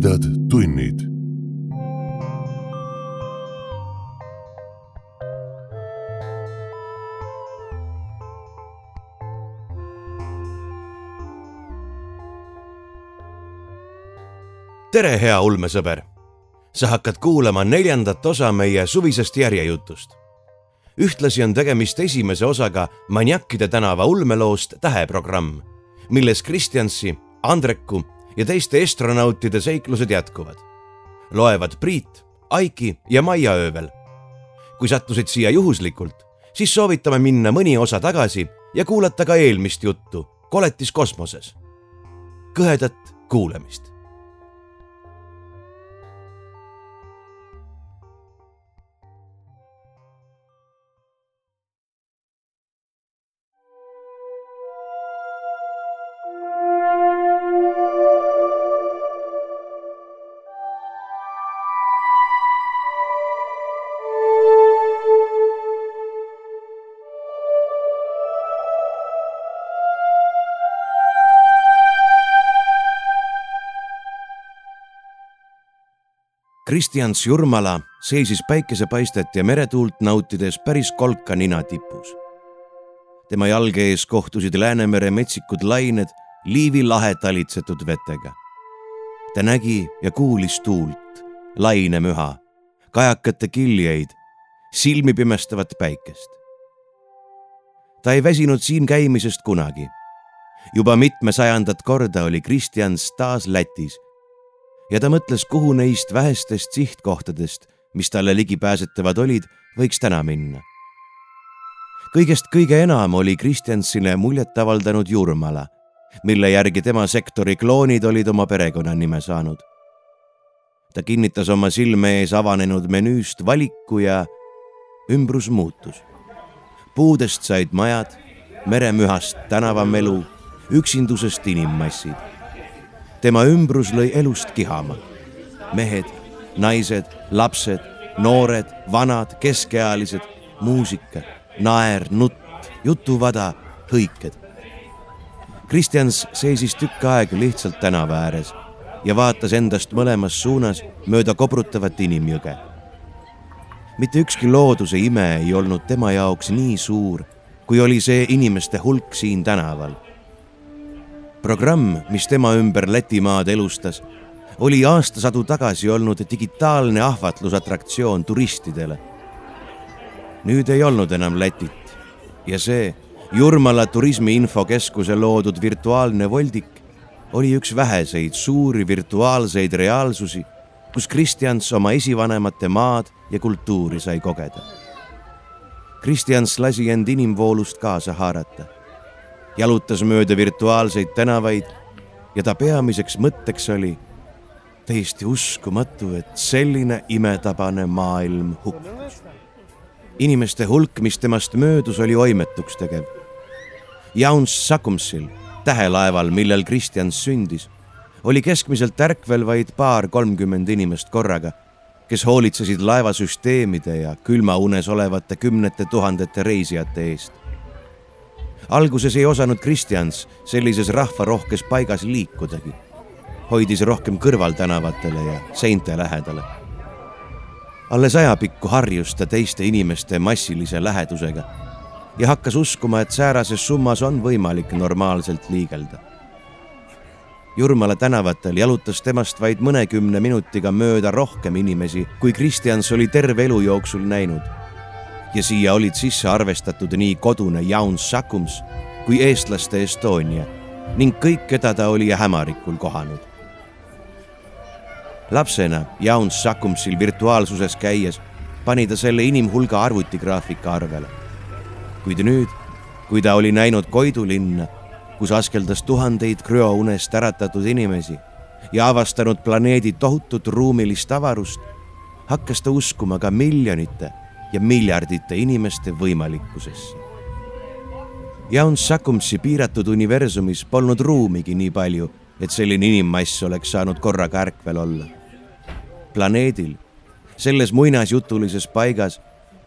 tumedad tunnid. tere, hea ulmesõber. sa hakkad kuulama neljandat osa meie suvisest järjejutust. ühtlasi on tegemist esimese osaga Maniakkide tänava ulmeloost Täheprogramm, milles Kristjansi, Andreku ja teiste astronautide seiklused jätkuvad. loevad Priit, Aiki ja Maia öövel. kui sattusid siia juhuslikult, siis soovitame minna mõni osa tagasi ja kuulata ka eelmist juttu Koletis kosmoses. kõhedat kuulamist Kristjans Jurmala seisis päikesepaistet ja meretuult nautides päris kolka nina tipus. tema jalge ees kohtusid Läänemere metsikud lained Liivi lahe talitsetud vetega. ta nägi ja kuulis tuult, lainemüha, kajakate kiljeid, silmi pimestavat päikest. ta ei väsinud siin käimisest kunagi. juba mitmesajandat korda oli Kristjans taas Lätis ja ta mõtles, kuhu neist vähestest sihtkohtadest, mis talle ligipääsetavad olid, võiks täna minna. kõigest kõige enam oli Kristjansile muljet avaldanud Jurmala, mille järgi tema sektori kloonid olid oma perekonnanime saanud. ta kinnitas oma silme ees avanenud menüüst valiku ja ümbrus muutus. puudest said majad, meremühast tänavamelu, üksindusest inimmassid tema ümbrus lõi elust kihama. mehed, naised, lapsed, noored, vanad, keskealised, muusika, naer, nutt, jutuvada, hõiked. Kristjans seisis tükk aega lihtsalt tänava ääres ja vaatas endast mõlemas suunas mööda kobrutavat inimjõge. mitte ükski looduse ime ei olnud tema jaoks nii suur, kui oli see inimeste hulk siin tänaval programm, mis tema ümber Lätimaad elustas, oli aastasadu tagasi olnud digitaalne ahvatlusatraktsioon turistidele. nüüd ei olnud enam Lätit ja see Jurmala turismiinfokeskuse loodud virtuaalne voldik oli üks väheseid suuri virtuaalseid reaalsusi, kus Kristjans oma esivanemate maad ja kultuuri sai kogeda. Kristjans lasi end inimvoolust kaasa haarata jalutas mööda virtuaalseid tänavaid ja ta peamiseks mõtteks oli täiesti uskumatu, et selline imetabane maailm hukkus. inimeste hulk, mis temast möödus, oli oimetuks tegev. Jauns Sakumsil, tähelaeval, millel Kristjan sündis, oli keskmiselt ärkvel vaid paar-kolmkümmend inimest korraga, kes hoolitsesid laevasüsteemide ja külmaunes olevate kümnete tuhandete reisijate eest alguses ei osanud Kristjans sellises rahvarohkes paigas liikudagi. hoidis rohkem kõrvaltänavatele ja seinte lähedale. alles ajapikku harjus ta teiste inimeste massilise lähedusega ja hakkas uskuma, et säärases summas on võimalik normaalselt liigelda. Jurmala tänavatel jalutas temast vaid mõnekümne minutiga mööda rohkem inimesi, kui Kristjans oli terve elu jooksul näinud ja siia olid sisse arvestatud nii kodune Jauns Sakums kui eestlaste Estonia ning kõik, keda ta oli hämarikul kohanud. lapsena Jauns Sakumsil virtuaalsuses käies pani ta selle inimhulga arvutigraafika arvele. kuid nüüd, kui ta oli näinud Koidu linna, kus askeldas tuhandeid krüounest äratatud inimesi ja avastanud planeedi tohutut ruumilist avarust, hakkas ta uskuma ka miljonite ja miljardite inimeste võimalikkusesse. Jaun Sakumsi piiratud universumis polnud ruumigi nii palju, et selline inimmass oleks saanud korraga ärkvel olla. planeedil, selles muinasjutulises paigas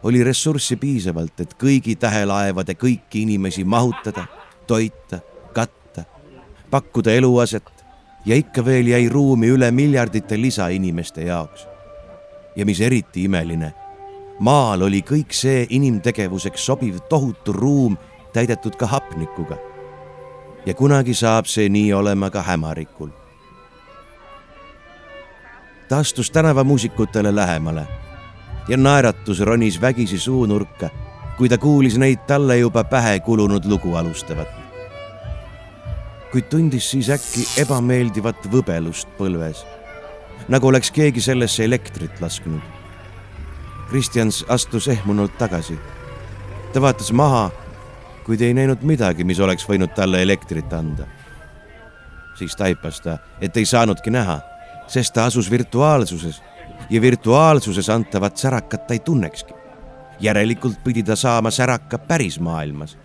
oli ressurssi piisavalt, et kõigi tähelaevade kõiki inimesi mahutada, toita, katta, pakkuda eluaset ja ikka veel jäi ruumi üle miljardite lisainimeste jaoks. ja mis eriti imeline, maal oli kõik see inimtegevuseks sobiv tohutu ruum täidetud ka hapnikuga. ja kunagi saab see nii olema ka hämarikul. ta astus tänavamuusikutele lähemale ja naeratus ronis vägisi suunurka, kui ta kuulis neid talle juba pähe kulunud lugu alustavat kuid tundis siis äkki ebameeldivat võbelust põlves, nagu oleks keegi sellesse elektrit lasknud. Kristjans astus ehmunult tagasi. ta vaatas maha, kuid ei näinud midagi, mis oleks võinud talle elektrit anda. siis taipas ta, et ei saanudki näha, sest ta asus virtuaalsuses ja virtuaalsuses antavat särakat ta ei tunnekski. järelikult pidi ta saama säraka päris maailmas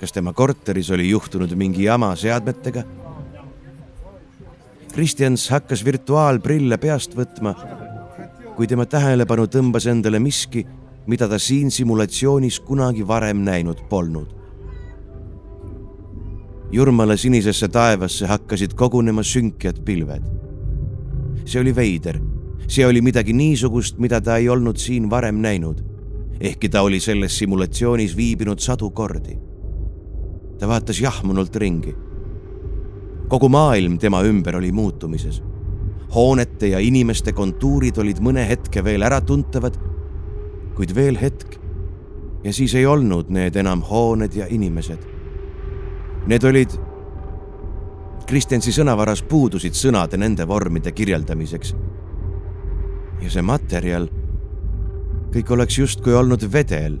kas tema korteris oli juhtunud mingi jama seadmetega? Kristjans hakkas virtuaalprille peast võtma, kui tema tähelepanu tõmbas endale miski, mida ta siin simulatsioonis kunagi varem näinud polnud. Jurmala sinisesse taevasse hakkasid kogunema sünkjad pilved. see oli veider, see oli midagi niisugust, mida ta ei olnud siin varem näinud, ehkki ta oli selles simulatsioonis viibinud sadu kordi ta vaatas jahmunult ringi. kogu maailm tema ümber oli muutumises. Hoonete ja inimeste kontuurid olid mõne hetke veel äratuntavad, kuid veel hetk ja siis ei olnud need enam hooned ja inimesed. Need olid, Kristjansi sõnavaras puudusid sõnad nende vormide kirjeldamiseks. ja see materjal, kõik oleks justkui olnud vedel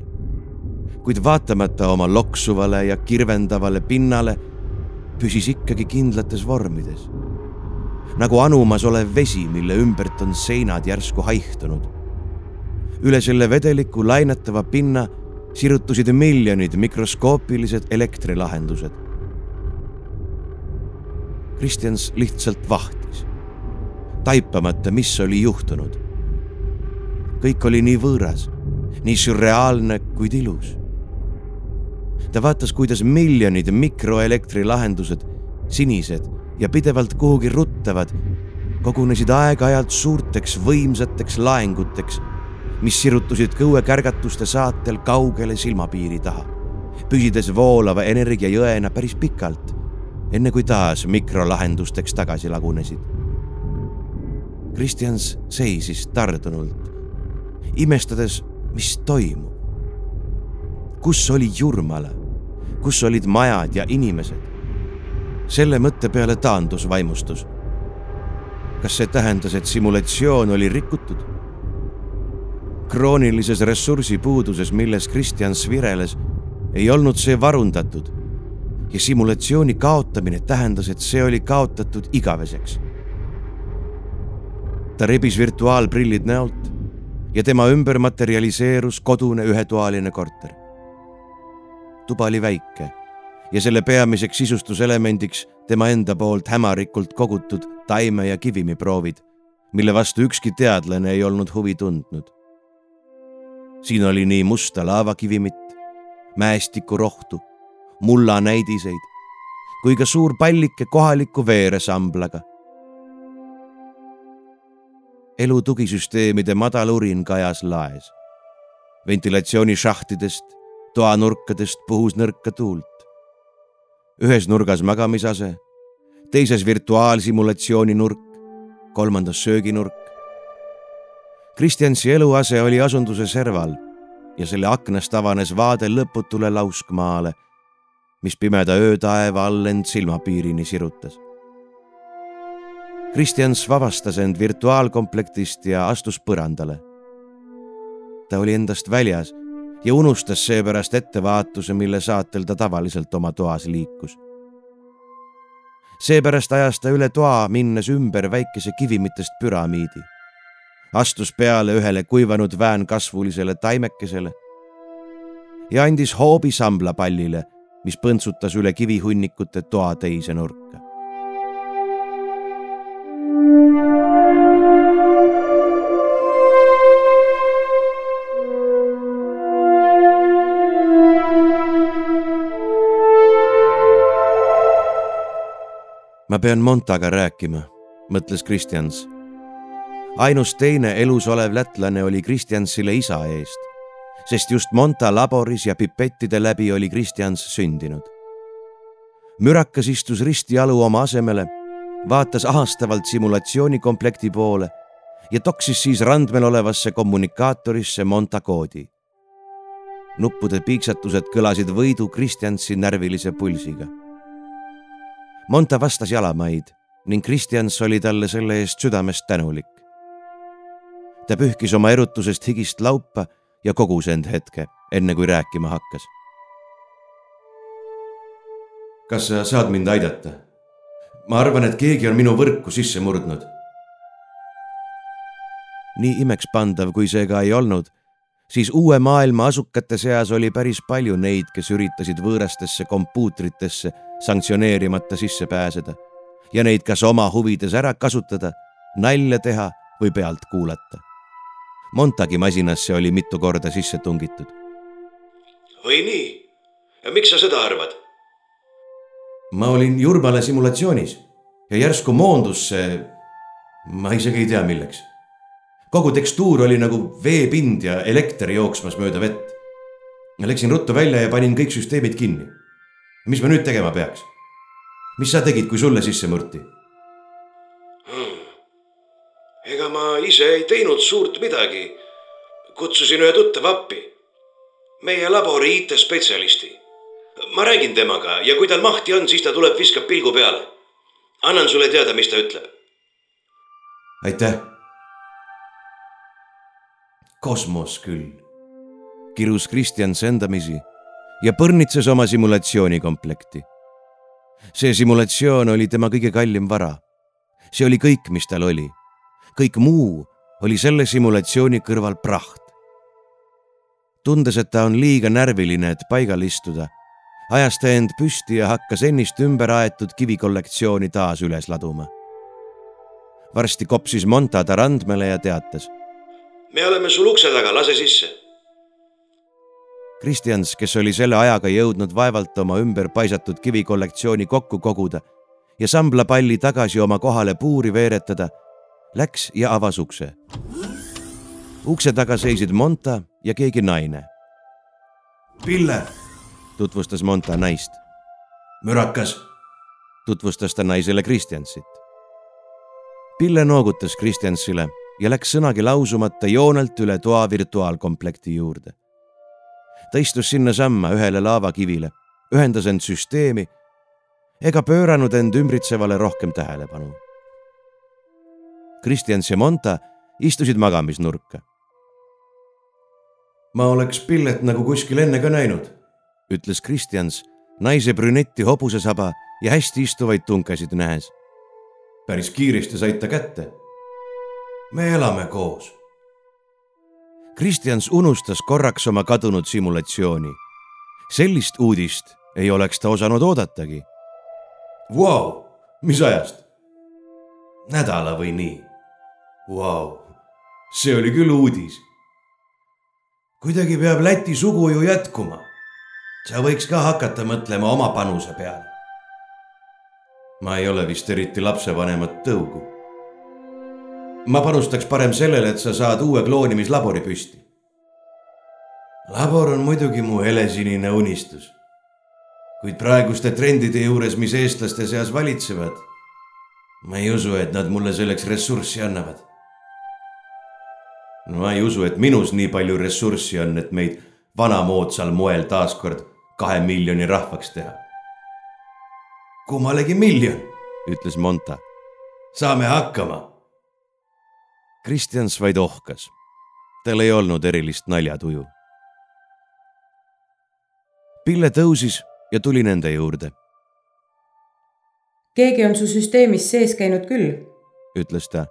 kuid vaatamata oma loksuvale ja kirvendavale pinnale püsis ikkagi kindlates vormides. Nagu anumas olev vesi, mille ümbert on seinad järsku haihtunud. üle selle vedeliku lainetava pinna sirutusid miljonid mikroskoopilised elektrilahendused. Kristjans lihtsalt vahtis, taipamata, mis oli juhtunud. kõik oli nii võõras, nii sürreaalne, kuid ilus ta vaatas, kuidas miljonid mikroelektrilahendused, sinised ja pidevalt kuhugi ruttavad, kogunesid aeg-ajalt suurteks võimsateks laenguteks, mis sirutusid kõuekärgatuste saatel kaugele silmapiiri taha, püsides voolava energiajõena päris pikalt, enne kui taas mikrolahendusteks tagasi lagunesid. Kristjans seisis tardunult, imestades, mis toimub. kus oli Jurmala? kus olid majad ja inimesed. Selle mõtte peale taandus vaimustus. kas see tähendas, et simulatsioon oli rikutud? kroonilises ressursipuuduses, milles Kristjan svireles, ei olnud see varundatud ja simulatsiooni kaotamine tähendas, et see oli kaotatud igaveseks. ta rebis virtuaalprillid näolt ja tema ümber materialiseerus kodune ühetoaline korter tuba oli väike ja selle peamiseks sisustuselemendiks tema enda poolt hämarikult kogutud taime- ja kivimiproovid, mille vastu ükski teadlane ei olnud huvi tundnud. siin oli nii musta laavakivimit, mäestikurohtu, mullanäidiseid kui ka suur pallike kohaliku veeresamblaga. elu tugisüsteemide madal urin kajas laes. ventilatsioonishahtidest toanurkadest puhus nõrka tuult. Ühes nurgas magamisase, teises virtuaalsimulatsiooni nurk, kolmandas sööginurk. Kristjansi eluase oli asunduse serval ja selle aknast avanes vaade lõputule lauskmaale, mis pimeda öötaeva all end silmapiirini sirutas. Kristjans vabastas end virtuaalkomplektist ja astus põrandale. ta oli endast väljas ja unustas seepärast ettevaatuse, mille saatel ta tavaliselt oma toas liikus. seepärast ajas ta üle toa, minnes ümber väikese kivimitest püramiidi. astus peale ühele kuivanud väänkasvulisele taimekesele ja andis hoobi samblapallile, mis põntsutas üle kivihunnikute toa teise nurka. Ma pean Montaga rääkima, mõtles Kristjans. ainus teine elus olev lätlane oli Kristjansile isa eest, sest just Monta laboris ja pipettide läbi oli Kristjans sündinud. mürakas istus ristijalu oma asemele, vaatas ahastavalt simulatsioonikomplekti poole ja toksis siis randmel olevasse kommunikaatorisse Monta koodi. nuppude piiksatused kõlasid võidu Kristjansi närvilise pulsiga Monta vastas jalamaid ning Kristjans oli talle selle eest südamest tänulik. ta pühkis oma erutusest higist laupa ja kogus end hetke, enne kui rääkima hakkas. kas sa saad mind aidata? ma arvan, et keegi on minu võrku sisse murdnud. nii imekspandav, kui see ka ei olnud, siis uue maailma asukate seas oli päris palju neid, kes üritasid võõrastesse kompuutritesse sanktsioneerimata sisse pääseda ja neid kas oma huvides ära kasutada, nalja teha või pealt kuulata. Montagi masinasse oli mitu korda sisse tungitud. või nii? ja miks sa seda arvad? ma olin Jurmale simulatsioonis ja järsku moondus see, ma isegi ei tea, milleks. Kogu tekstuur oli nagu veepind ja elekter jooksmas mööda vett. Läksin ruttu välja ja panin kõik süsteemid kinni mis ma nüüd tegema peaks? mis sa tegid, kui sulle sisse murti hmm.? ega ma ise ei teinud suurt midagi. kutsusin ühe tuttava appi, meie labori IT-spetsialisti. ma räägin temaga ja kui tal mahti on, siis ta tuleb, viskab pilgu peale. annan sulle teada, mis ta ütleb. aitäh. Kosmos küll, kirus Kristjan sendamisi ja põrnitses oma simulatsioonikomplekti. see simulatsioon oli tema kõige kallim vara. see oli kõik, mis tal oli. kõik muu oli selle simulatsiooni kõrval praht. tundes, et ta on liiga närviline, et paigal istuda, ajas ta end püsti ja hakkas ennist ümber aetud kivikollektsiooni taas üles laduma. varsti kopsis Monta ta randmele ja teatas. Me oleme sul ukse taga, lase sisse Kristjans, kes oli selle ajaga jõudnud vaevalt oma ümber paisatud kivikollektsiooni kokku koguda ja samblapalli tagasi oma kohale puuri veeretada, läks ja avas ukse. ukse taga seisid Monta ja keegi naine. Pille, tutvustas Monta naist. mürakas, tutvustas ta naisele Kristjansit. Pille noogutas Kristjansile ja läks sõnagi lausumata joonelt üle toa virtuaalkomplekti juurde ta istus sinnasamma ühele laavakivile, ühendas end süsteemi ega pööranud end ümbritsevale rohkem tähelepanu. Kristjans ja Monta istusid magamisnurka. ma oleks Pillet nagu kuskil enne ka näinud, ütles Kristjans naise brünetti hobusesaba ja hästi istuvaid tunkesid nähes. päris kiiresti said ta kätte. Me elame koos Kristjans unustas korraks oma kadunud simulatsiooni. sellist uudist ei oleks ta osanud oodatagi. Vau, mis ajast? nädala või nii. Vau, see oli küll uudis. kuidagi peab Läti sugu ju jätkuma. sa võiks ka hakata mõtlema oma panuse peale. ma ei ole vist eriti lapsevanemat tõugu ma panustaks parem sellele, et sa saad uue kloonimislabori püsti. labor on muidugi mu helesinine unistus. kuid praeguste trendide juures, mis eestlaste seas valitsevad, ma ei usu, et nad mulle selleks ressurssi annavad. ma ei usu, et minus nii palju ressurssi on, et meid vanamoodsal moel taaskord kahe miljoni rahvaks teha. kummalegi miljon, ütles Monta. saame hakkama Kristjans vaid ohkas. tal ei olnud erilist naljatuju. Pille tõusis ja tuli nende juurde. keegi on su süsteemis sees käinud küll, ütles ta.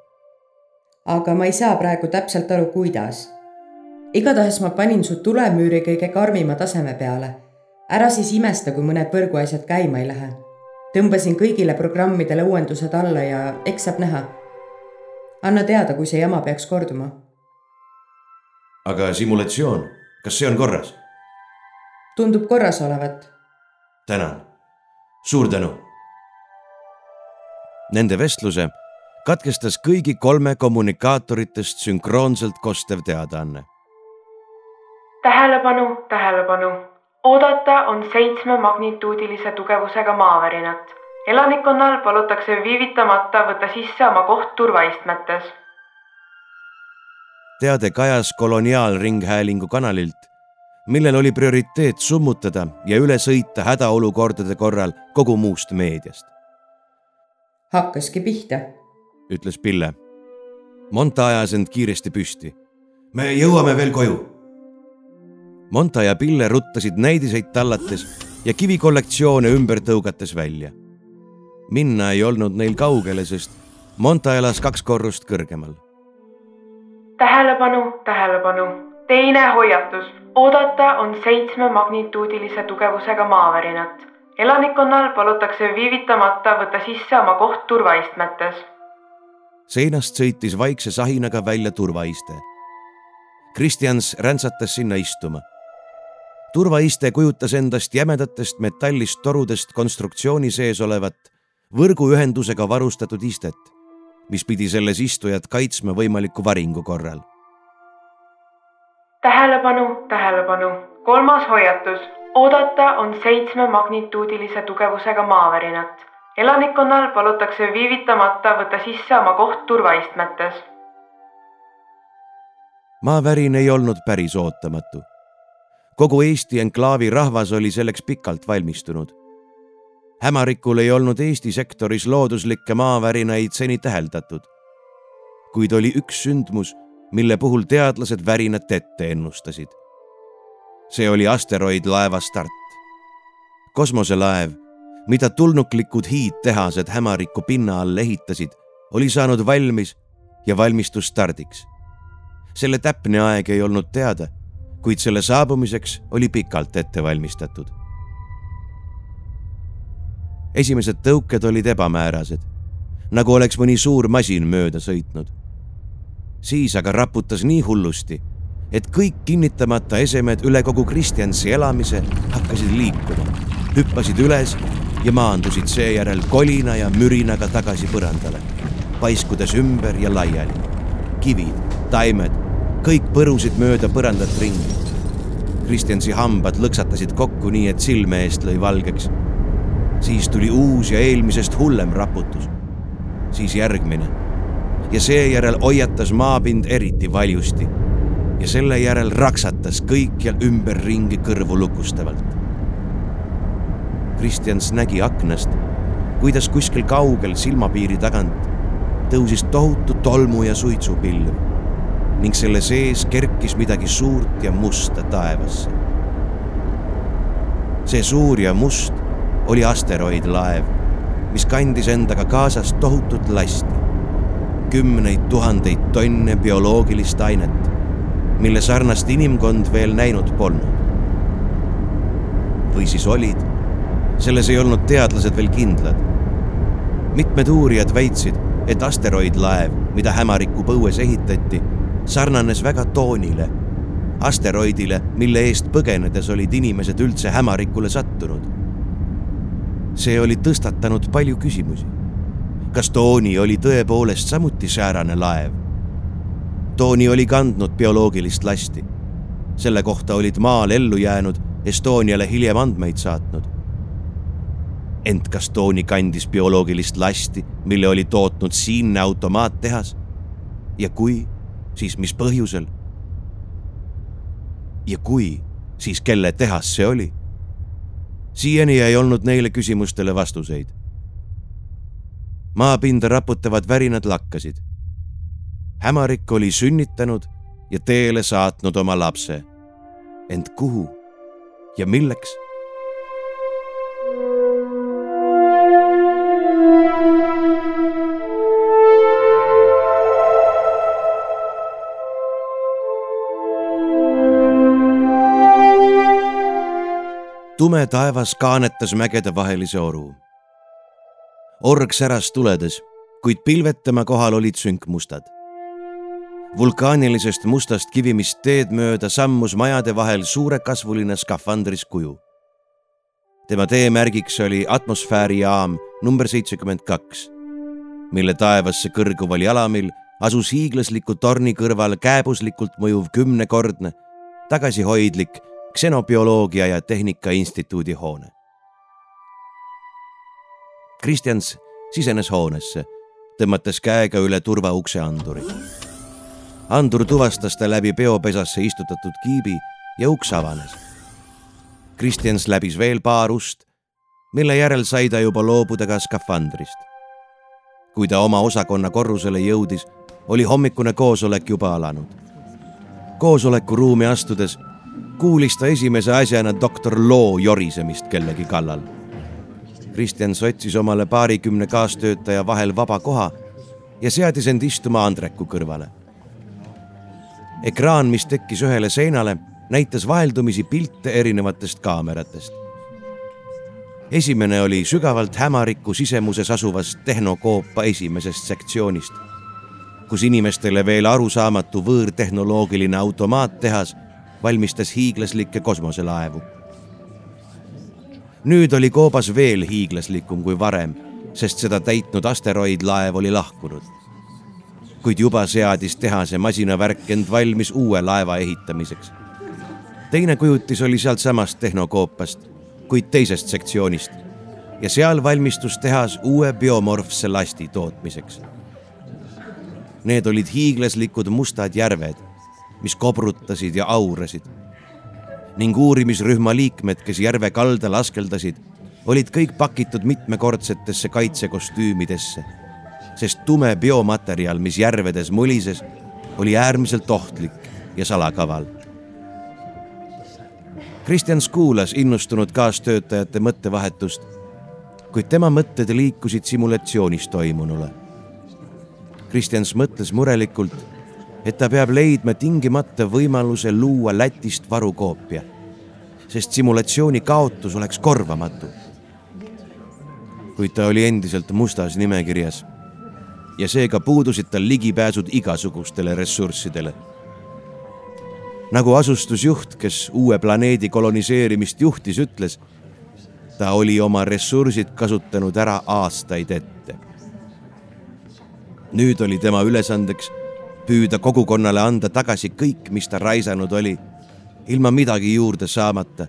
aga ma ei saa praegu täpselt aru, kuidas. igatahes ma panin su tulemüüri kõige karmima taseme peale. ära siis imesta, kui mõned võrguasjad käima ei lähe. tõmbasin kõigile programmidele uuendused alla ja eks saab näha anna teada, kui see jama peaks korduma. aga simulatsioon, kas see on korras? tundub korras olevat. tänan, suur tänu. Nende vestluse katkestas kõigi kolme kommunikaatoritest sünkroonselt kostev teadaanne. tähelepanu, tähelepanu, oodata on seitsme magnituudilise tugevusega maavärinat. Elanikkonnal palutakse viivitamata võtta sisse oma koht turvaistmetes. teade kajas koloniaalringhäälingu kanalilt, millel oli prioriteet summutada ja üle sõita hädaolukordade korral kogu muust meediast. hakkaski pihta ütles Pille. Monta ajas end kiiresti püsti. me jõuame veel koju. Monta ja Pille ruttasid näidiseid tallates ja kivikollektsioone ümber tõugates välja. Minna ei olnud neil kaugele, sest Monta elas kaks korrust kõrgemal. tähelepanu, tähelepanu, teine hoiatus, oodata on seitsme magnituudilise tugevusega maavärinat elanikkonnal palutakse viivitamata võtta sisse oma koht turvaistmetes seinast sõitis vaikse sahinaga välja turvaiste. Kristjans räntsatas sinna istuma. turvaiste kujutas endast jämedatest metallist torudest konstruktsiooni sees olevat võrguühendusega varustatud istet, mis pidi selles istujat kaitsma võimaliku varingu korral. tähelepanu, tähelepanu, kolmas hoiatus, oodata on seitsme magnituudilise tugevusega maavärinat elanikkonnal palutakse viivitamata võtta sisse oma koht turvaistmetes. maavärin ei olnud päris ootamatu. kogu Eesti enklaavi rahvas oli selleks pikalt valmistunud. Hämarikul ei olnud Eesti sektoris looduslikke maavärinaid seni täheldatud. kuid oli üks sündmus, mille puhul teadlased värinat ette ennustasid. see oli asteroidlaeva start. kosmoselaev mida tulnuklikud hiidtehased hämariku pinna all ehitasid, oli saanud valmis ja valmistus stardiks. selle täpne aeg ei olnud teada, kuid selle saabumiseks oli pikalt ette valmistatud. Esimesed tõuked olid ebamäärased, nagu oleks mõni suur masin mööda sõitnud. siis aga raputas nii hullusti, et kõik kinnitamata esemed üle kogu Kristjansi elamise hakkasid liikuma, hüppasid üles ja maandusid seejärel kolina ja mürinaga tagasi põrandale, paiskudes ümber ja laiali. kivid, taimed, kõik põrusid mööda põrandat ringi. Kristjansi hambad lõksatasid kokku nii, et silme eest lõi valgeks. Siis tuli uus ja eelmisest hullem raputus. siis järgmine ja seejärel hoiatas maapind eriti valjusti ja selle järel raksatas kõikjal ümberringi kõrvu lukustavalt Kristjans nägi aknast, kuidas kuskil kaugel silmapiiri tagant tõusis tohutu tolmu ja suitsupilv ning selle sees kerkis midagi suurt ja musta taevasse. see suur ja must oli asteroidlaev, mis kandis endaga kaasas tohutut lasti, kümneid tuhandeid tonne bioloogilist ainet, mille sarnast inimkond veel näinud polnud. või siis olid selles ei olnud teadlased veel kindlad. mitmed uurijad väitsid, et asteroidlaev, mida hämariku põues ehitati, sarnanes väga toonile, asteroidile, mille eest põgenedes olid inimesed üldse hämarikule sattunud. See oli tõstatanud palju küsimusi. kas Tooni oli tõepoolest samuti säärane laev? Tooni oli kandnud bioloogilist lasti. selle kohta olid maal ellu jäänud Estoniale hiljem andmeid saatnud ent kas Tony kandis bioloogilist lasti, mille oli tootnud siinne automaattehas? ja kui, siis mis põhjusel? ja kui, siis kelle tehas see oli? Siiani ei olnud neile küsimustele vastuseid. maapinda raputavad värinad lakkasid. hämarik oli sünnitanud ja teele saatnud oma lapse. ent kuhu ja milleks? Tume taevas kaanetas mägede vahelise oru. org säras tuledes, kuid pilved tema kohal olid sünkmustad. vulkaanilisest mustast kivimist teed mööda sammus majade vahel suurekasvuline skafandris kuju. tema teemärgiks oli atmosfäärijaam number seitsekümmend kaks, mille taevasse kõrguval jalamil asus hiiglasliku torni kõrval kääbuslikult mõjuv kümnekordne, tagasihoidlik ksenobioloogia ja Tehnika Instituudi hoone. Kristjans sisenes hoonesse, tõmmates käega üle turvaukse anduri. andur tuvastas ta läbi peopesasse istutatud kiibi ja uks avanes. Kristjans läbis veel paar ust, mille järel sai ta juba loobuda ka skafandrist. kui ta oma osakonna korrusele jõudis, oli hommikune koosolek juba alanud. koosolekuruumi astudes kuulis ta esimese asjana doktor Loo jorisemist kellegi kallal. Kristjans otsis omale paarikümne kaastöötaja vahel vaba koha ja seadis end istuma Andreku kõrvale. ekraan, mis tekkis ühele seinale, näitas vaheldumisi pilte erinevatest kaameratest. esimene oli sügavalt hämariku sisemuses asuvast tehnokoopa esimesest sektsioonist, kus inimestele veel arusaamatu võõrtehnoloogiline automaattehas valmistas hiiglaslikke kosmoselaevu. nüüd oli koobas veel hiiglaslikum kui varem, sest seda täitnud asteroidlaev oli lahkunud. kuid juba seadis tehase masinavärk end valmis uue laeva ehitamiseks. teine kujutis oli sealtsamast tehnokoopast, kuid teisest sektsioonist ja seal valmistus tehas uue biomorfse lasti tootmiseks. Need olid hiiglaslikud mustad järved mis kobrutasid ja aurasid. ning uurimisrühma liikmed, kes järve kaldal askeldasid, olid kõik pakitud mitmekordsetesse kaitsekostüümidesse, sest tume biomaterjal, mis järvedes mulises, oli äärmiselt ohtlik ja salakaval. Kristjans kuulas innustunud kaastöötajate mõttevahetust, kuid tema mõtted liikusid simulatsioonis toimunule. Kristjans mõtles murelikult et ta peab leidma tingimata võimaluse luua Lätist varukoopia, sest simulatsiooni kaotus oleks korvamatu. kuid ta oli endiselt mustas nimekirjas ja seega puudusid tal ligipääsud igasugustele ressurssidele. nagu asustusjuht, kes uue planeedi koloniseerimist juhtis, ütles, ta oli oma ressursid kasutanud ära aastaid ette. nüüd oli tema ülesandeks püüda kogukonnale anda tagasi kõik, mis ta raisanud oli, ilma midagi juurde saamata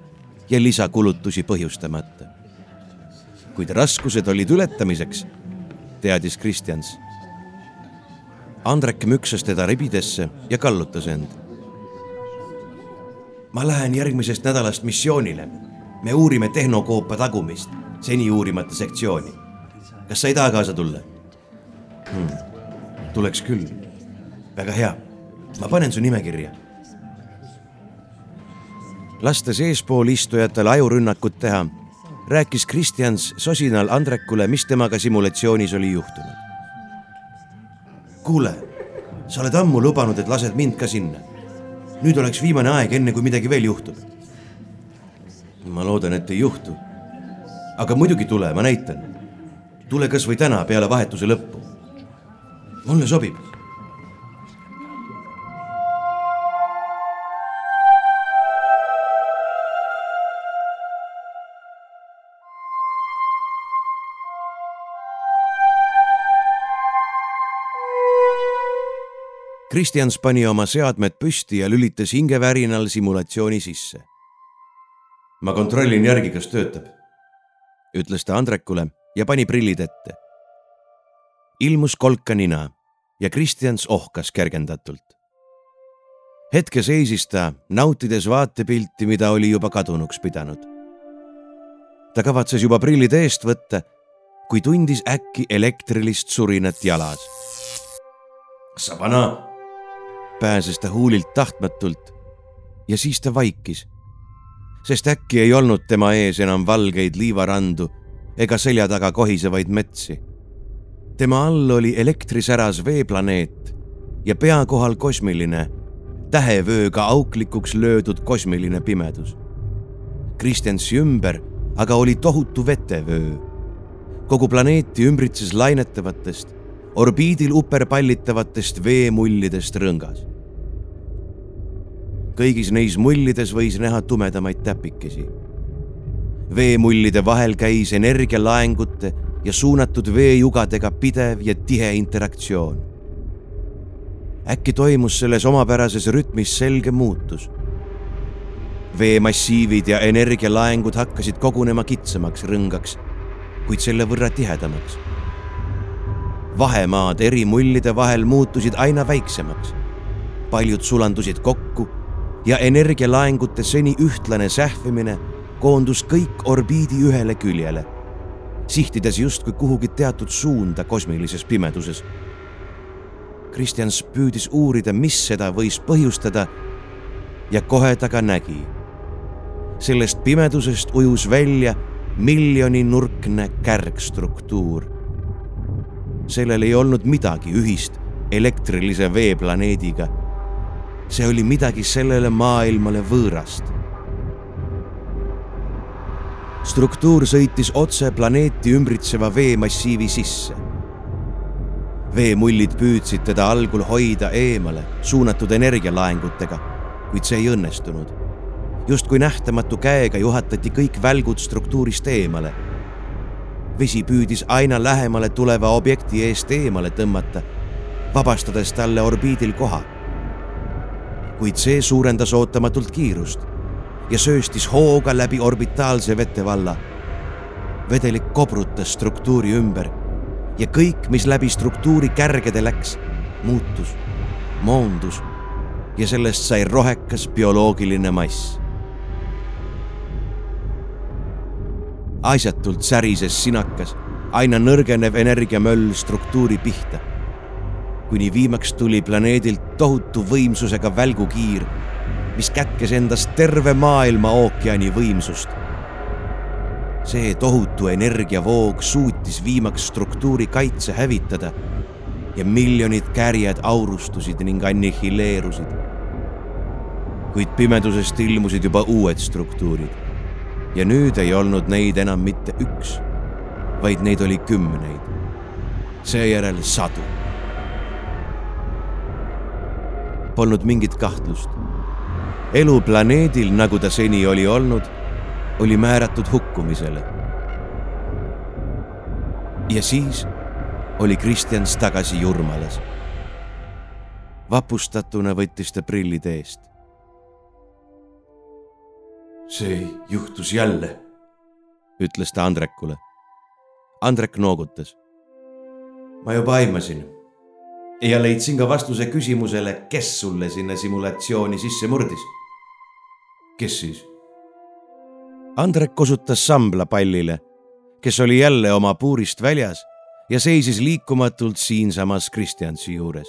ja lisakulutusi põhjustamata. kuid raskused olid ületamiseks, teadis Kristjans. Andrek müksas teda ribidesse ja kallutas end. ma lähen järgmisest nädalast missioonile. me uurime tehnokoopa tagumist, seni uurimata sektsiooni. kas sa ei taha kaasa tulla hmm.? tuleks küll väga hea, ma panen su nimekirja. lastes eespool istujatel ajurünnakut teha, rääkis Kristjans sosinal Andrekule, mis temaga simulatsioonis oli juhtunud. kuule, sa oled ammu lubanud, et lased mind ka sinna. nüüd oleks viimane aeg, enne kui midagi veel juhtub. ma loodan, et ei juhtu. aga muidugi tule, ma näitan. tule kasvõi täna peale vahetuse lõppu. mulle sobib Kristjans pani oma seadmed püsti ja lülitas hingevärinal simulatsiooni sisse. ma kontrollin järgi, kas töötab, ütles ta Andrekule ja pani prillid ette. ilmus kolka nina ja Kristjans ohkas kergendatult. hetke seisis ta, nautides vaatepilti, mida oli juba kadunuks pidanud. ta kavatses juba prillid eest võtta, kui tundis äkki elektrilist surinat jalas. Savana pääses ta huulilt tahtmatult ja siis ta vaikis, sest äkki ei olnud tema ees enam valgeid liivarandu ega selja taga kohisevaid metsi. tema all oli elektrisäras veeplaneet ja pea kohal kosmiline, tähevööga auklikuks löödud kosmiline pimedus. Kristjansi ümber aga oli tohutu vetevöö. kogu planeeti ümbritses lainetavatest, orbiidil uperpallitavatest veemullidest rõngas. kõigis neis mullides võis näha tumedamaid täpikesi. veemullide vahel käis energialaengute ja suunatud veejugadega pidev ja tihe interaktsioon. äkki toimus selles omapärases rütmis selge muutus. veemassiivid ja energialaengud hakkasid kogunema kitsamaks rõngaks, kuid selle võrra tihedamaks. Vahemaad eri mullide vahel muutusid aina väiksemaks. paljud sulandusid kokku ja energialaengute seni ühtlane sähvimine koondus kõik orbiidi ühele küljele, sihtides justkui kuhugi teatud suunda kosmilises pimeduses. Kristjans püüdis uurida, mis seda võis põhjustada ja kohe ta ka nägi. sellest pimedusest ujus välja miljoninurkne kärgstruktuur. Sellel ei olnud midagi ühist elektrilise veeplaneediga. see oli midagi sellele maailmale võõrast struktuur sõitis otse planeeti ümbritseva veemassiivi sisse. veemullid püüdsid teda algul hoida eemale suunatud energialaengutega, kuid see ei õnnestunud. justkui nähtamatu käega juhatati kõik välgud struktuurist eemale. Vesi püüdis aina lähemale tuleva objekti eest eemale tõmmata, vabastades talle orbiidil koha. kuid see suurendas ootamatult kiirust ja sööstis hooga läbi orbitaalse vetevalla. vedelik kobrutas struktuuri ümber ja kõik, mis läbi struktuuri kärgede läks, muutus, moondus ja sellest sai rohekas bioloogiline mass. Asjatult särises sinakas aina nõrgenev energiamöll struktuuri pihta, kuni viimaks tuli planeedilt tohutu võimsusega välgukiir mis kätkes endas terve maailma ookeani võimsust. see tohutu energiavoog suutis viimaks struktuuri kaitse hävitada ja miljonid kärjed aurustusid ning annihileerusid. kuid pimedusest ilmusid juba uued struktuurid ja nüüd ei olnud neid enam mitte üks, vaid neid oli kümneid, seejärel sadu. Polnud mingit kahtlust elu planeedil, nagu ta seni oli olnud, oli määratud hukkumisele. ja siis oli Kristjans tagasi Jurmalas. vapustatuna võttis ta prillid eest. See juhtus jälle, ütles ta Andrekule. Andrek noogutas. ma juba aimasin ja leidsin ka vastuse küsimusele, kes sulle sinna simulatsiooni sisse murdis. kes siis? Andrek osutas Sambla pallile, kes oli jälle oma puurist väljas ja seisis liikumatult siinsamas Kristjansi juures.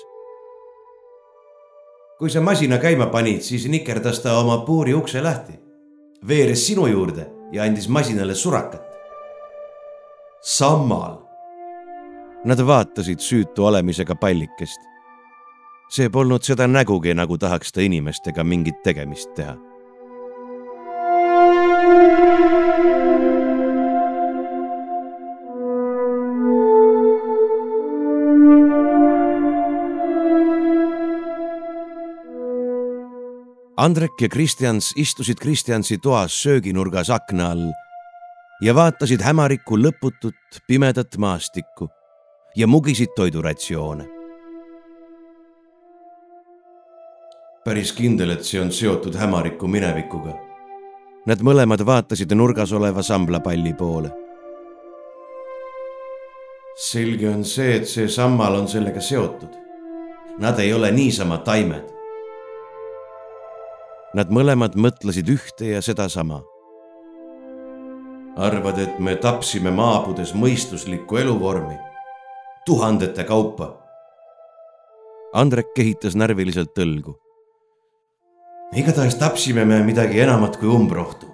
kui sa masina käima panid, siis nikerdas ta oma puuri ukse lahti, veeres sinu juurde ja andis masinale surakat. sammal Nad vaatasid süütu olemisega pallikest. see polnud seda nägugi, nagu tahaks ta inimestega mingit tegemist teha. Andrek ja Kristjans istusid Kristjansi toas sööginurgas akna all ja vaatasid hämariku lõputut pimedat maastikku ja mugisid toiduratsioone. päris kindel, et see on seotud hämariku minevikuga. Nad mõlemad vaatasid nurgas oleva samblapalli poole. selge on see, et see sammal on sellega seotud. Nad ei ole niisama taimed. Nad mõlemad mõtlesid ühte ja sedasama arvad, et me tapsime maabudes mõistuslikku eluvormi? tuhandete kaupa. Andrek kehitas närviliselt õlgu. igatahes tapsime me midagi enamat kui umbrohtu.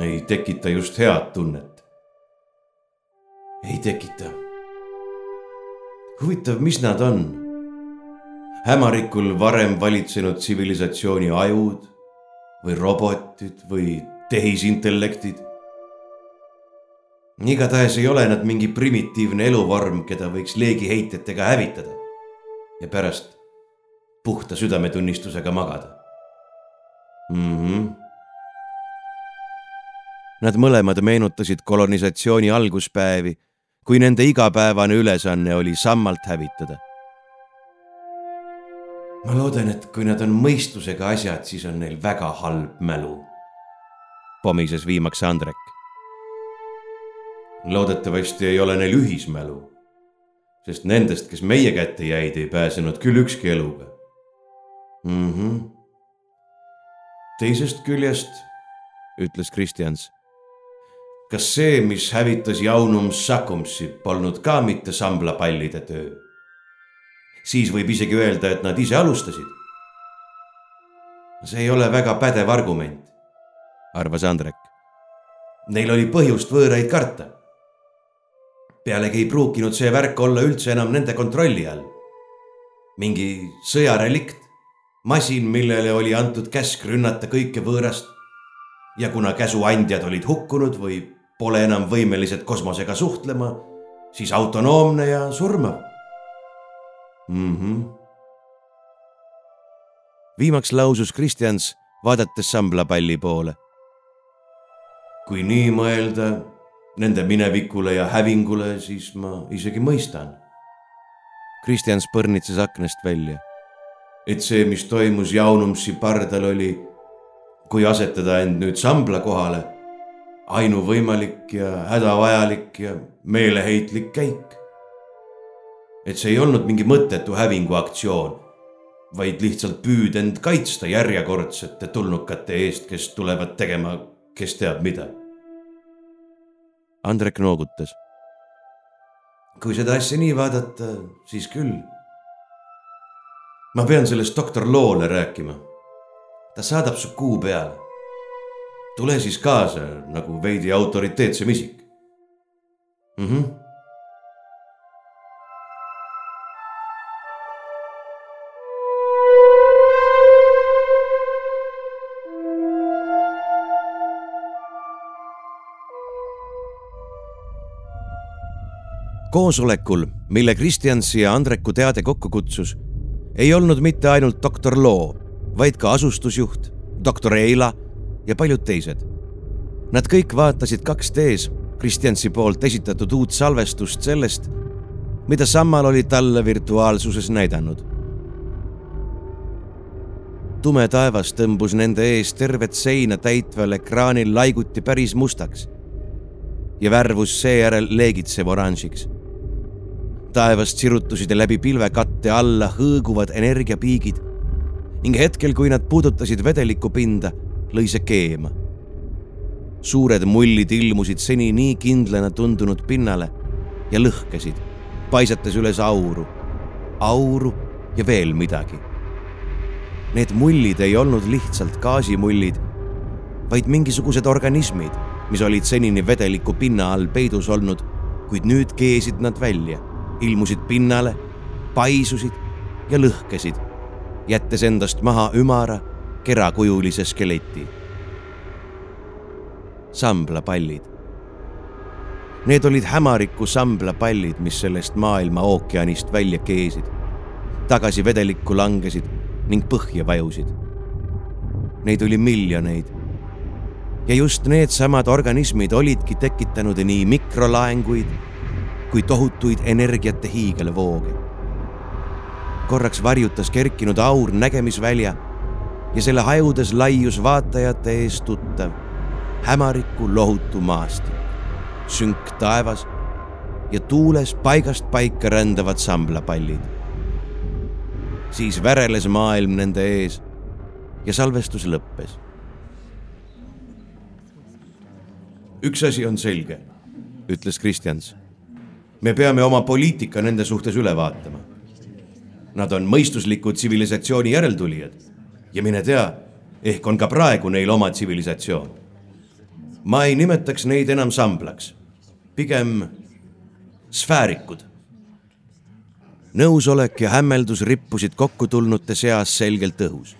ei tekita just head tunnet. ei tekita. huvitav, mis nad on? Hämarikul varem valitsenud tsivilisatsiooni ajud või robotid või tehisintellektid igatahes ei ole nad mingi primitiivne eluvorm, keda võiks leegiheitjatega hävitada ja pärast puhta südametunnistusega magada mm. -hmm. Nad mõlemad meenutasid kolonisatsiooni alguspäevi, kui nende igapäevane ülesanne oli sammalt hävitada. Ma loodan, et kui nad on mõistusega asjad, siis on neil väga halb mälu, pomises viimaks Andrek. loodetavasti ei ole neil ühismälu, sest nendest, kes meie kätte jäid, ei pääsenud küll ükski eluga mm. -hmm. teisest küljest, ütles Kristjans kas see, mis hävitas Jaunum Sakumsi, polnud ka mitte samblapallide töö? Siis võib isegi öelda, et nad ise alustasid. see ei ole väga pädev argument, arvas Andrek. Neil oli põhjust võõraid karta. pealegi ei pruukinud see värk olla üldse enam nende kontrolli all. mingi sõjarelikt, masin, millele oli antud käsk rünnata kõike võõrast ja kuna käsu andjad olid hukkunud või pole enam võimelised kosmosega suhtlema, siis autonoomne ja surmav mm. -hmm. viimaks lausus Kristjans, vaadates samblapalli poole. kui nii mõelda nende minevikule ja hävingule, siis ma isegi mõistan. Kristjans põrnitses aknast välja. et see, mis toimus Jaunumsi pardal, oli, kui asetada end nüüd sambla kohale ainuvõimalik ja hädavajalik ja meeleheitlik käik. Et see ei olnud mingi mõttetu hävinguaktsioon, vaid lihtsalt püüd end kaitsta järjekordsete tulnukate eest, kes tulevad tegema kes teab mida. Andrek noogutas. kui seda asja nii vaadata, siis küll. ma pean sellest doktor Loole rääkima. ta saadab su kuu peale tule siis kaasa nagu veidi autoriteetsem isik mm. Koosolekul, mille Kristjansi ja Andreku teade kokku kutsus, ei olnud mitte ainult doktor Loo, vaid ka asustusjuht, doktor Eila ja paljud teised. Nad kõik vaatasid 2D-s Kristjansi poolt esitatud uut salvestust sellest, mida Sammal oli talle virtuaalsuses näidanud. tume taevas tõmbus nende ees tervet seina täitval ekraanil laiguti päris mustaks ja värvus seejärel leegitsev oranžiks. Taevast sirutusid läbi pilvekatte alla hõõguvad energiapiigid ning hetkel, kui nad puudutasid vedelikupinda lõi see keema. suured mullid ilmusid seni nii kindlana tundunud pinnale ja lõhkesid, paisates üles auru, auru ja veel midagi. Need mullid ei olnud lihtsalt gaasimullid, vaid mingisugused organismid, mis olid senini vedeliku pinna all peidus olnud, kuid nüüd keesid nad välja, ilmusid pinnale, paisusid ja lõhkesid, jättes endast maha ümara kerakujulise skeleti. samblapallid. Need olid hämariku samblapallid, mis sellest maailma ookeanist välja keesid, tagasi vedelikku langesid ning põhja vajusid. Neid oli miljoneid. ja just needsamad organismid olidki tekitanud nii mikrolaenguid kui tohutuid energiate hiigelvooge korraks varjutas kerkinud aur nägemisvälja ja selle hajudes laius vaatajate ees tuttav hämariku lohutu maastik, sünk taevas ja tuules paigast paika rändavad samblapallid. siis väreles maailm nende ees ja salvestus lõppes. üks asi on selge, ütles Kristjans. Me peame oma poliitika nende suhtes üle vaatama. Nad on mõistuslikud tsivilisatsiooni järeltulijad ja mine tea, ehk on ka praegu neil oma tsivilisatsioon. ma ei nimetaks neid enam samblaks, pigem sfäärikud. nõusolek ja hämmeldus rippusid kokkutulnute seas selgelt õhus.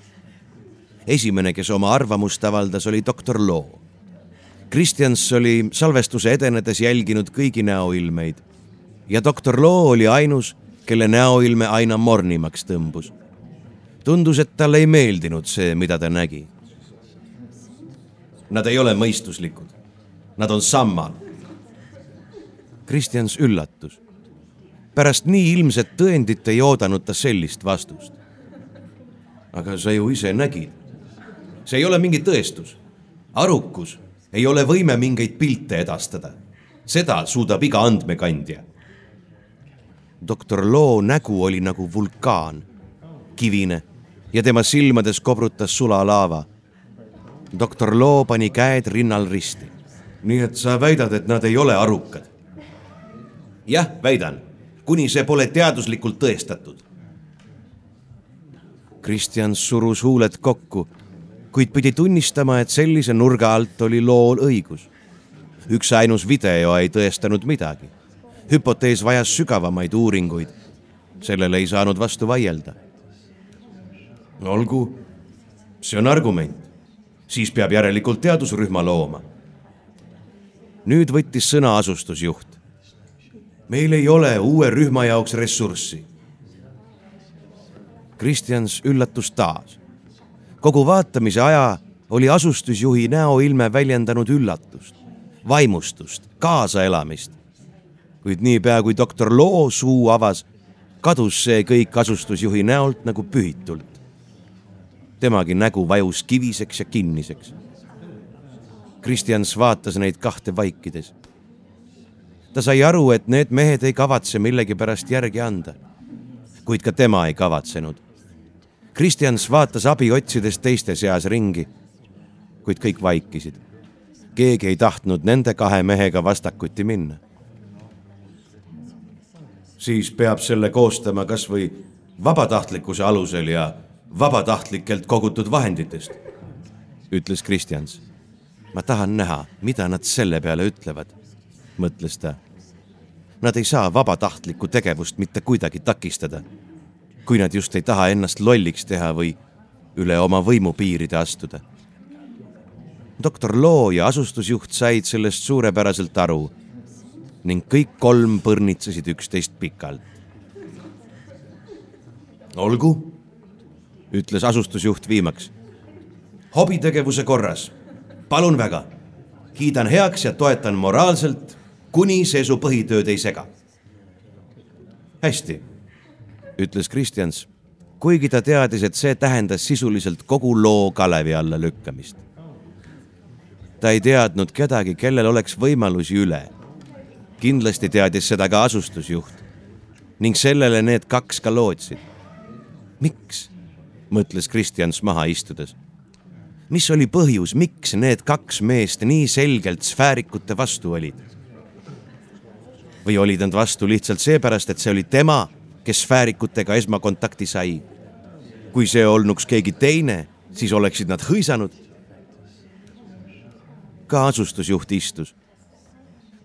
esimene, kes oma arvamust avaldas, oli doktor Loo. Kristjans oli salvestuse edenedes jälginud kõigi näoilmeid ja doktor Loo oli ainus, kelle näoilme aina mornimaks tõmbus tundus, et talle ei meeldinud see, mida ta nägi. Nad ei ole mõistuslikud, nad on sammal. Kristjans üllatus. pärast nii ilmset tõendit ei oodanud ta sellist vastust. aga sa ju ise nägid. see ei ole mingi tõestus. arukus ei ole võime mingeid pilte edastada. seda suudab iga andmekandja. Doktor Loo nägu oli nagu vulkaan, kivine ja tema silmades kobrutas sulalaava. doktor Loo pani käed rinnal risti. nii et sa väidad, et nad ei ole arukad? jah, väidan, kuni see pole teaduslikult tõestatud. Kristjan surus huuled kokku, kuid pidi tunnistama, et sellise nurga alt oli lool õigus. üksainus video ei tõestanud midagi. Hüpotees vajas sügavamaid uuringuid. sellele ei saanud vastu vaielda olgu, see on argument. siis peab järelikult teadusrühma looma. nüüd võttis sõna asustusjuht. meil ei ole uue rühma jaoks ressurssi. Kristjans üllatus taas. kogu vaatamise aja oli asustusjuhi näoilme väljendanud üllatust, vaimustust, kaasaelamist. Kuid niipea, kui doktor Loo suu avas, kadus see kõik asustusjuhi näolt nagu pühitult temagi nägu vajus kiviseks ja kinniseks. Kristjans vaatas neid kahte vaikides. ta sai aru, et need mehed ei kavatse millegipärast järgi anda. kuid ka tema ei kavatsenud. Kristjans vaatas abi otsides teiste seas ringi, kuid kõik vaikisid. keegi ei tahtnud nende kahe mehega vastakuti minna. Siis peab selle koostama kas või vabatahtlikkuse alusel ja vabatahtlikelt kogutud vahenditest, ütles Kristjans. ma tahan näha, mida nad selle peale ütlevad, mõtles ta. Nad ei saa vabatahtlikku tegevust mitte kuidagi takistada, kui nad just ei taha ennast lolliks teha või üle oma võimupiiride astuda. doktor Loo ja asustusjuht said sellest suurepäraselt aru ning kõik kolm põrnitsesid üksteist pikalt. olgu ütles asustusjuht viimaks. hobitegevuse korras, palun väga, kiidan heaks ja toetan moraalselt, kuni see su põhitööd ei sega. hästi, ütles Kristjans, kuigi ta teadis, et see tähendas sisuliselt kogu loo kalevi alla lükkamist. ta ei teadnud kedagi, kellel oleks võimalusi üle. Kindlasti teadis seda ka asustusjuht ning sellele need kaks ka lootsid. miks? mõtles Kristjans maha istudes. mis oli põhjus, miks need kaks meest nii selgelt sfäärikute vastu olid? või olid nad vastu lihtsalt seepärast, et see oli tema, kes sfäärikutega esmakontakti sai? kui see olnuks keegi teine, siis oleksid nad hõisanud. ka asustusjuht istus.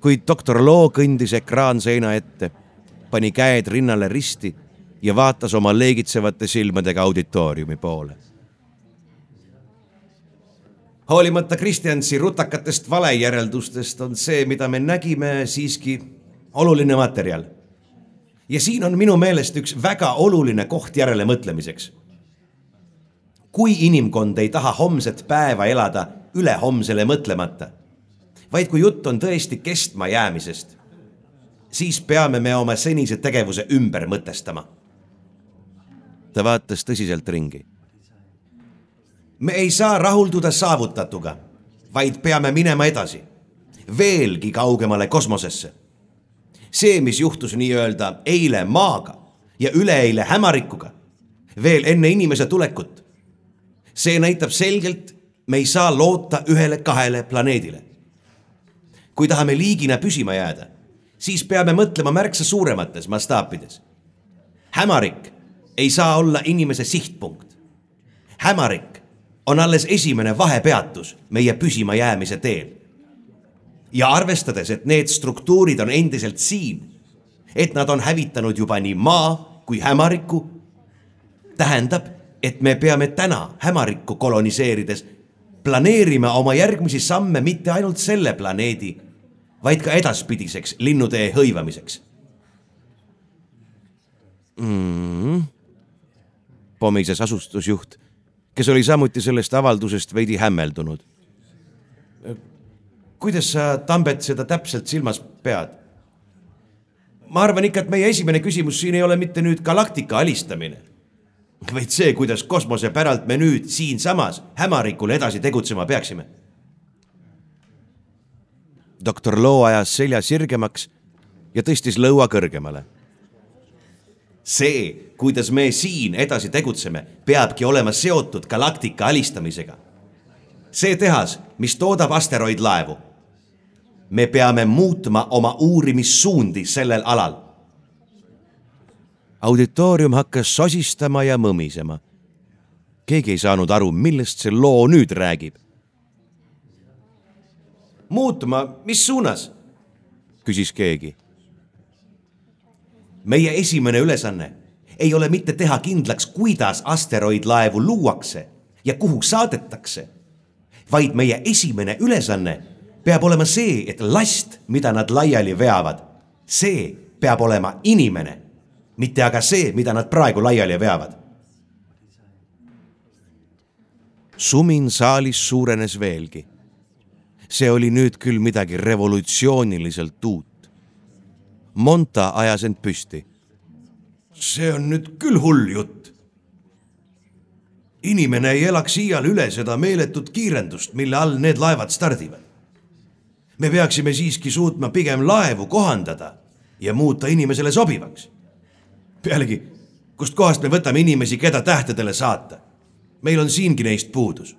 Kuid doktor Loo kõndis ekraanseina ette, pani käed rinnale risti ja vaatas oma leegitsevate silmadega auditooriumi poole. hoolimata Kristjansi rutakatest valejäreldustest on see, mida me nägime, siiski oluline materjal. ja siin on minu meelest üks väga oluline koht järelemõtlemiseks. kui inimkond ei taha homset päeva elada ülehomsele mõtlemata, vaid kui jutt on tõesti kestmajäämisest, siis peame me oma senise tegevuse ümber mõtestama ta vaatas tõsiselt ringi. me ei saa rahulduda saavutatuga, vaid peame minema edasi, veelgi kaugemale kosmosesse. see, mis juhtus nii-öelda eile Maaga ja üleeile Hämarikuga, veel enne inimese tulekut, see näitab selgelt, me ei saa loota ühele-kahele planeedile. Kui tahame liigina püsima jääda, siis peame mõtlema märksa suuremates mastaapides. hämarik ei saa olla inimese sihtpunkt. hämarik on alles esimene vahepeatus meie püsimajäämise teel. ja arvestades, et need struktuurid on endiselt siin, et nad on hävitanud juba nii maa kui hämariku, tähendab, et me peame täna hämarikku koloniseerides planeerima oma järgmisi samme mitte ainult selle planeedi, vaid ka edaspidiseks linnutee hõivamiseks mm pomises asustusjuht, kes oli samuti sellest avaldusest veidi hämmeldunud. kuidas sa, Tambet, seda täpselt silmas pead? ma arvan ikka, et meie esimene küsimus siin ei ole mitte nüüd galaktika alistamine, vaid see, kuidas kosmosepäralt me nüüd siinsamas hämarikul edasi tegutsema peaksime. Doktor Loo ajas selja sirgemaks ja tõstis lõua kõrgemale. see, kuidas me siin edasi tegutseme, peabki olema seotud galaktika alistamisega. see tehas, mis toodab asteroidlaevu me peame muutma oma uurimissuundi sellel alal. auditoorium hakkas sosistama ja mõmisema. keegi ei saanud aru, millest see loo nüüd räägib. Muutuma, mis suunas? küsis keegi. meie esimene ülesanne ei ole mitte teha kindlaks, kuidas asteroidlaevu luuakse ja kuhu saadetakse, vaid meie esimene ülesanne peab olema see, et last, mida nad laiali veavad, see peab olema inimene, mitte aga see, mida nad praegu laiali veavad. sumin saalis suurenes veelgi. See oli nüüd küll midagi revolutsiooniliselt uut. Monta ajas end püsti. see on nüüd küll hull jutt. inimene ei elaks iial üle seda meeletut kiirendust, mille all need laevad stardivad me peaksime siiski suutma pigem laevu kohandada ja muuta inimesele sobivaks. pealegi, kustkohast me võtame inimesi, keda tähtedele saata? meil on siingi neist puudus.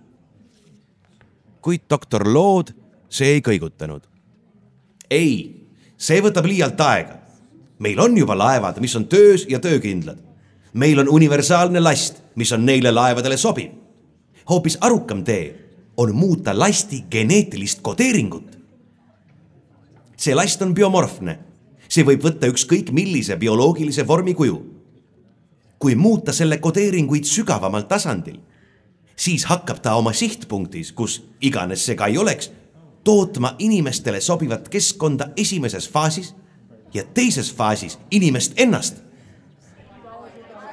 kuid doktor Lood see ei kõigutanud. ei, see võtab liialt aega. meil on juba laevad, mis on töös ja töökindlad. meil on universaalne last, mis on neile laevadele sobiv. hoopis arukam tee on muuta lasti geneetilist kodeeringut see last on biomorfne. see võib võtta ükskõik millise bioloogilise vormi kuju. kui muuta selle kodeeringuid sügavamal tasandil, siis hakkab ta oma sihtpunktis, kus iganes see ka ei oleks, tootma inimestele sobivat keskkonda esimeses faasis ja teises faasis inimest ennast.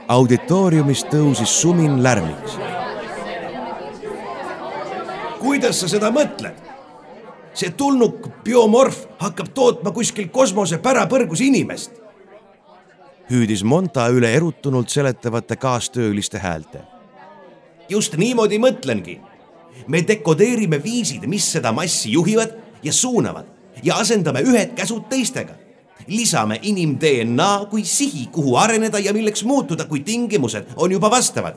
auditooriumis tõusis sumin lärmiks. kuidas sa seda mõtled? see tulnuk biomorf hakkab tootma kuskil kosmose pärapõrgus inimest. hüüdis Monta üle erutunult seletavate kaastööliste häälte. just niimoodi mõtlengi. Me dekodeerime viisid, mis seda massi juhivad ja suunavad ja asendame ühed käsud teistega. lisame inim-DNA kui sihi, kuhu areneda ja milleks muutuda, kui tingimused on juba vastavad.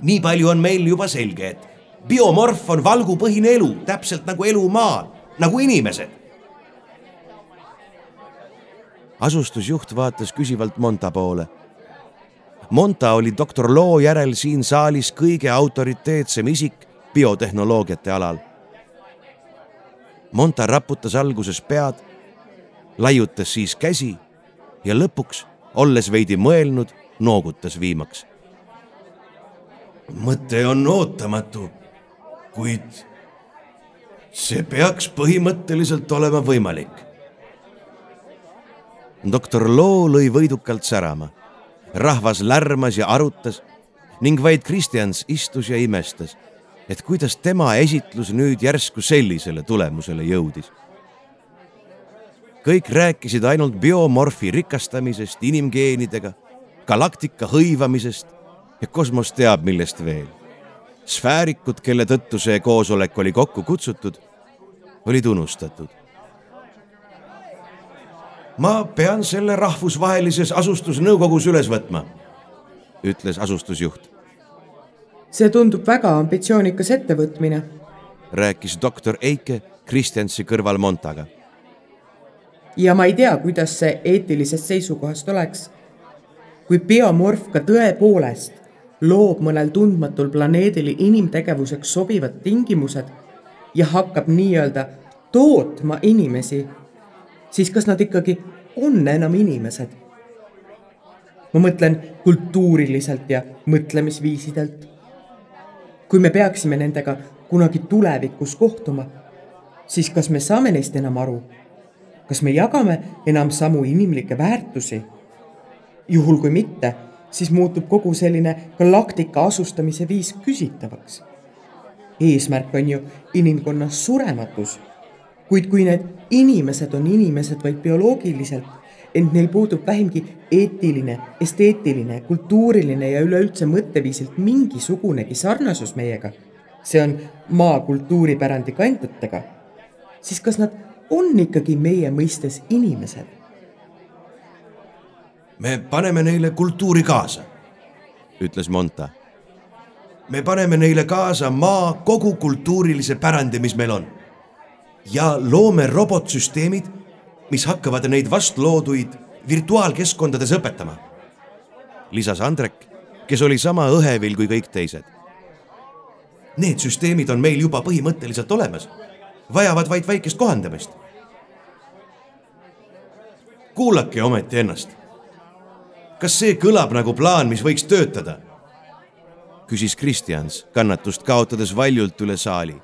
nii palju on meil juba selge, et biomorf on valgupõhine elu, täpselt nagu elu maal, nagu inimesed. asustusjuht vaatas küsivalt Monta poole. Monta oli doktor Loo järel siin saalis kõige autoriteetsem isik biotehnoloogiate alal. Monta raputas alguses pead, laiutas siis käsi ja lõpuks, olles veidi mõelnud, noogutas viimaks. mõte on ootamatu kuid see peaks põhimõtteliselt olema võimalik. doktor Loo lõi võidukalt särama. rahvas lärmas ja arutas ning vaid Kristjans istus ja imestas, et kuidas tema esitlus nüüd järsku sellisele tulemusele jõudis. kõik rääkisid ainult biomorfi rikastamisest inimgeenidega, galaktika hõivamisest ja kosmos teab millest veel sfäärikud, kelle tõttu see koosolek oli kokku kutsutud, olid unustatud. ma pean selle rahvusvahelises asustusnõukogus üles võtma, ütles asustusjuht. See tundub väga ambitsioonikas ettevõtmine, rääkis doktor Eike Kristjansi kõrval Montaga. ja ma ei tea, kuidas see eetilisest seisukohast oleks. kui biomorf ka tõepoolest loob mõnel tundmatul planeedil inimtegevuseks sobivad tingimused ja hakkab nii-öelda tootma inimesi, siis kas nad ikkagi on enam inimesed? ma mõtlen kultuuriliselt ja mõtlemisviisidelt. Kui me peaksime nendega kunagi tulevikus kohtuma, siis kas me saame neist enam aru? kas me jagame enam samu inimlikke väärtusi? juhul kui mitte siis muutub kogu selline galaktika asustamise viis küsitavaks. eesmärk on ju inimkonna surematus kuid kui need inimesed on inimesed vaid bioloogiliselt, ent neil puudub vähimgi eetiline, esteetiline, kultuuriline ja üleüldse mõtteviisilt mingisugunegi sarnasus meiega, see on maa kultuuripärandi kandjatega, siis kas nad on ikkagi meie mõistes inimesed? me paneme neile kultuuri kaasa, ütles Monta. me paneme neile kaasa maa kogu kultuurilise pärandi, mis meil on. ja loome robotsüsteemid, mis hakkavad neid vastlooduid virtuaalkeskkondades õpetama. lisas Andrek, kes oli sama õhevil kui kõik teised. Need süsteemid on meil juba põhimõtteliselt olemas, vajavad vaid väikest kohandamist. kuulake ometi ennast kas see kõlab nagu plaan, mis võiks töötada? küsis Kristjans kannatust kaotades valjult üle saali.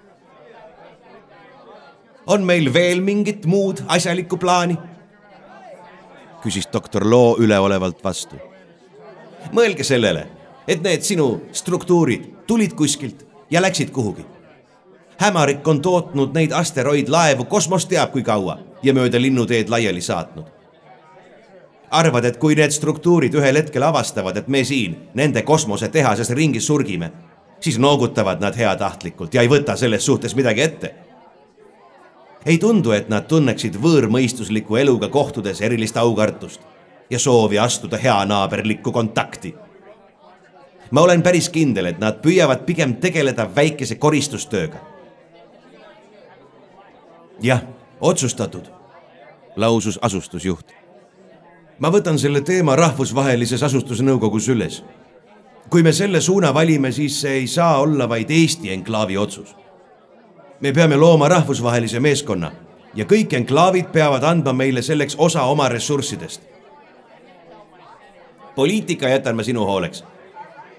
On meil veel mingit muud asjalikku plaani? küsis doktor Loo üleolevalt vastu. mõelge sellele, et need sinu struktuurid tulid kuskilt ja läksid kuhugi. hämarik on tootnud neid asteroidlaevu kosmos teab kui kaua ja mööda linnuteed laiali saatnud arvad, et kui need struktuurid ühel hetkel avastavad, et me siin nende kosmosetehases ringi surgime, siis noogutavad nad heatahtlikult ja ei võta selles suhtes midagi ette. Ei tundu, et nad tunneksid võõrmõistusliku eluga kohtudes erilist aukartust ja soovi astuda heanaaberlikku kontakti. ma olen päris kindel, et nad püüavad pigem tegeleda väikese koristustööga. jah, otsustatud, lausus asustusjuht ma võtan selle teema rahvusvahelises asustusnõukogus üles. kui me selle suuna valime, siis see ei saa olla vaid Eesti enklaavi otsus. Me peame looma rahvusvahelise meeskonna ja kõik enklaavid peavad andma meile selleks osa oma ressurssidest. poliitika jätan ma sinu hooleks,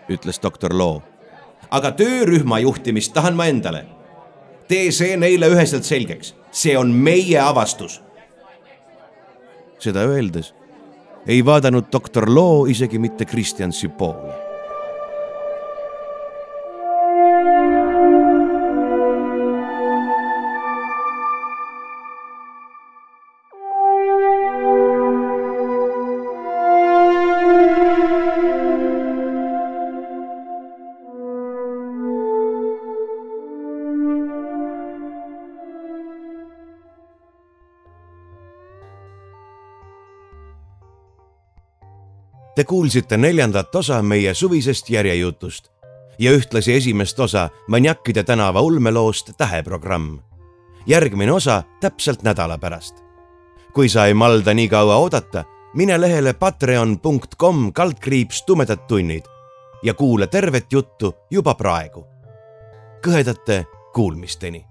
ütles doktor Loo. aga töörühma juhtimist tahan ma endale. tee see neile üheselt selgeks, see on meie avastus. seda öeldes ei vaadanud doktor Loo isegi mitte Kristjansi poole. Te kuulsite neljandat osa meie suvisest järjejutust ja ühtlasi esimest osa Maniakkide tänava ulmeloost Täheprogramm. järgmine osa täpselt nädala pärast. kui sa ei malda nii kaua oodata, mine lehele patreon.com kaldkriips tumedad tunnid ja kuula tervet juttu juba praegu. kõhedate kuulmisteni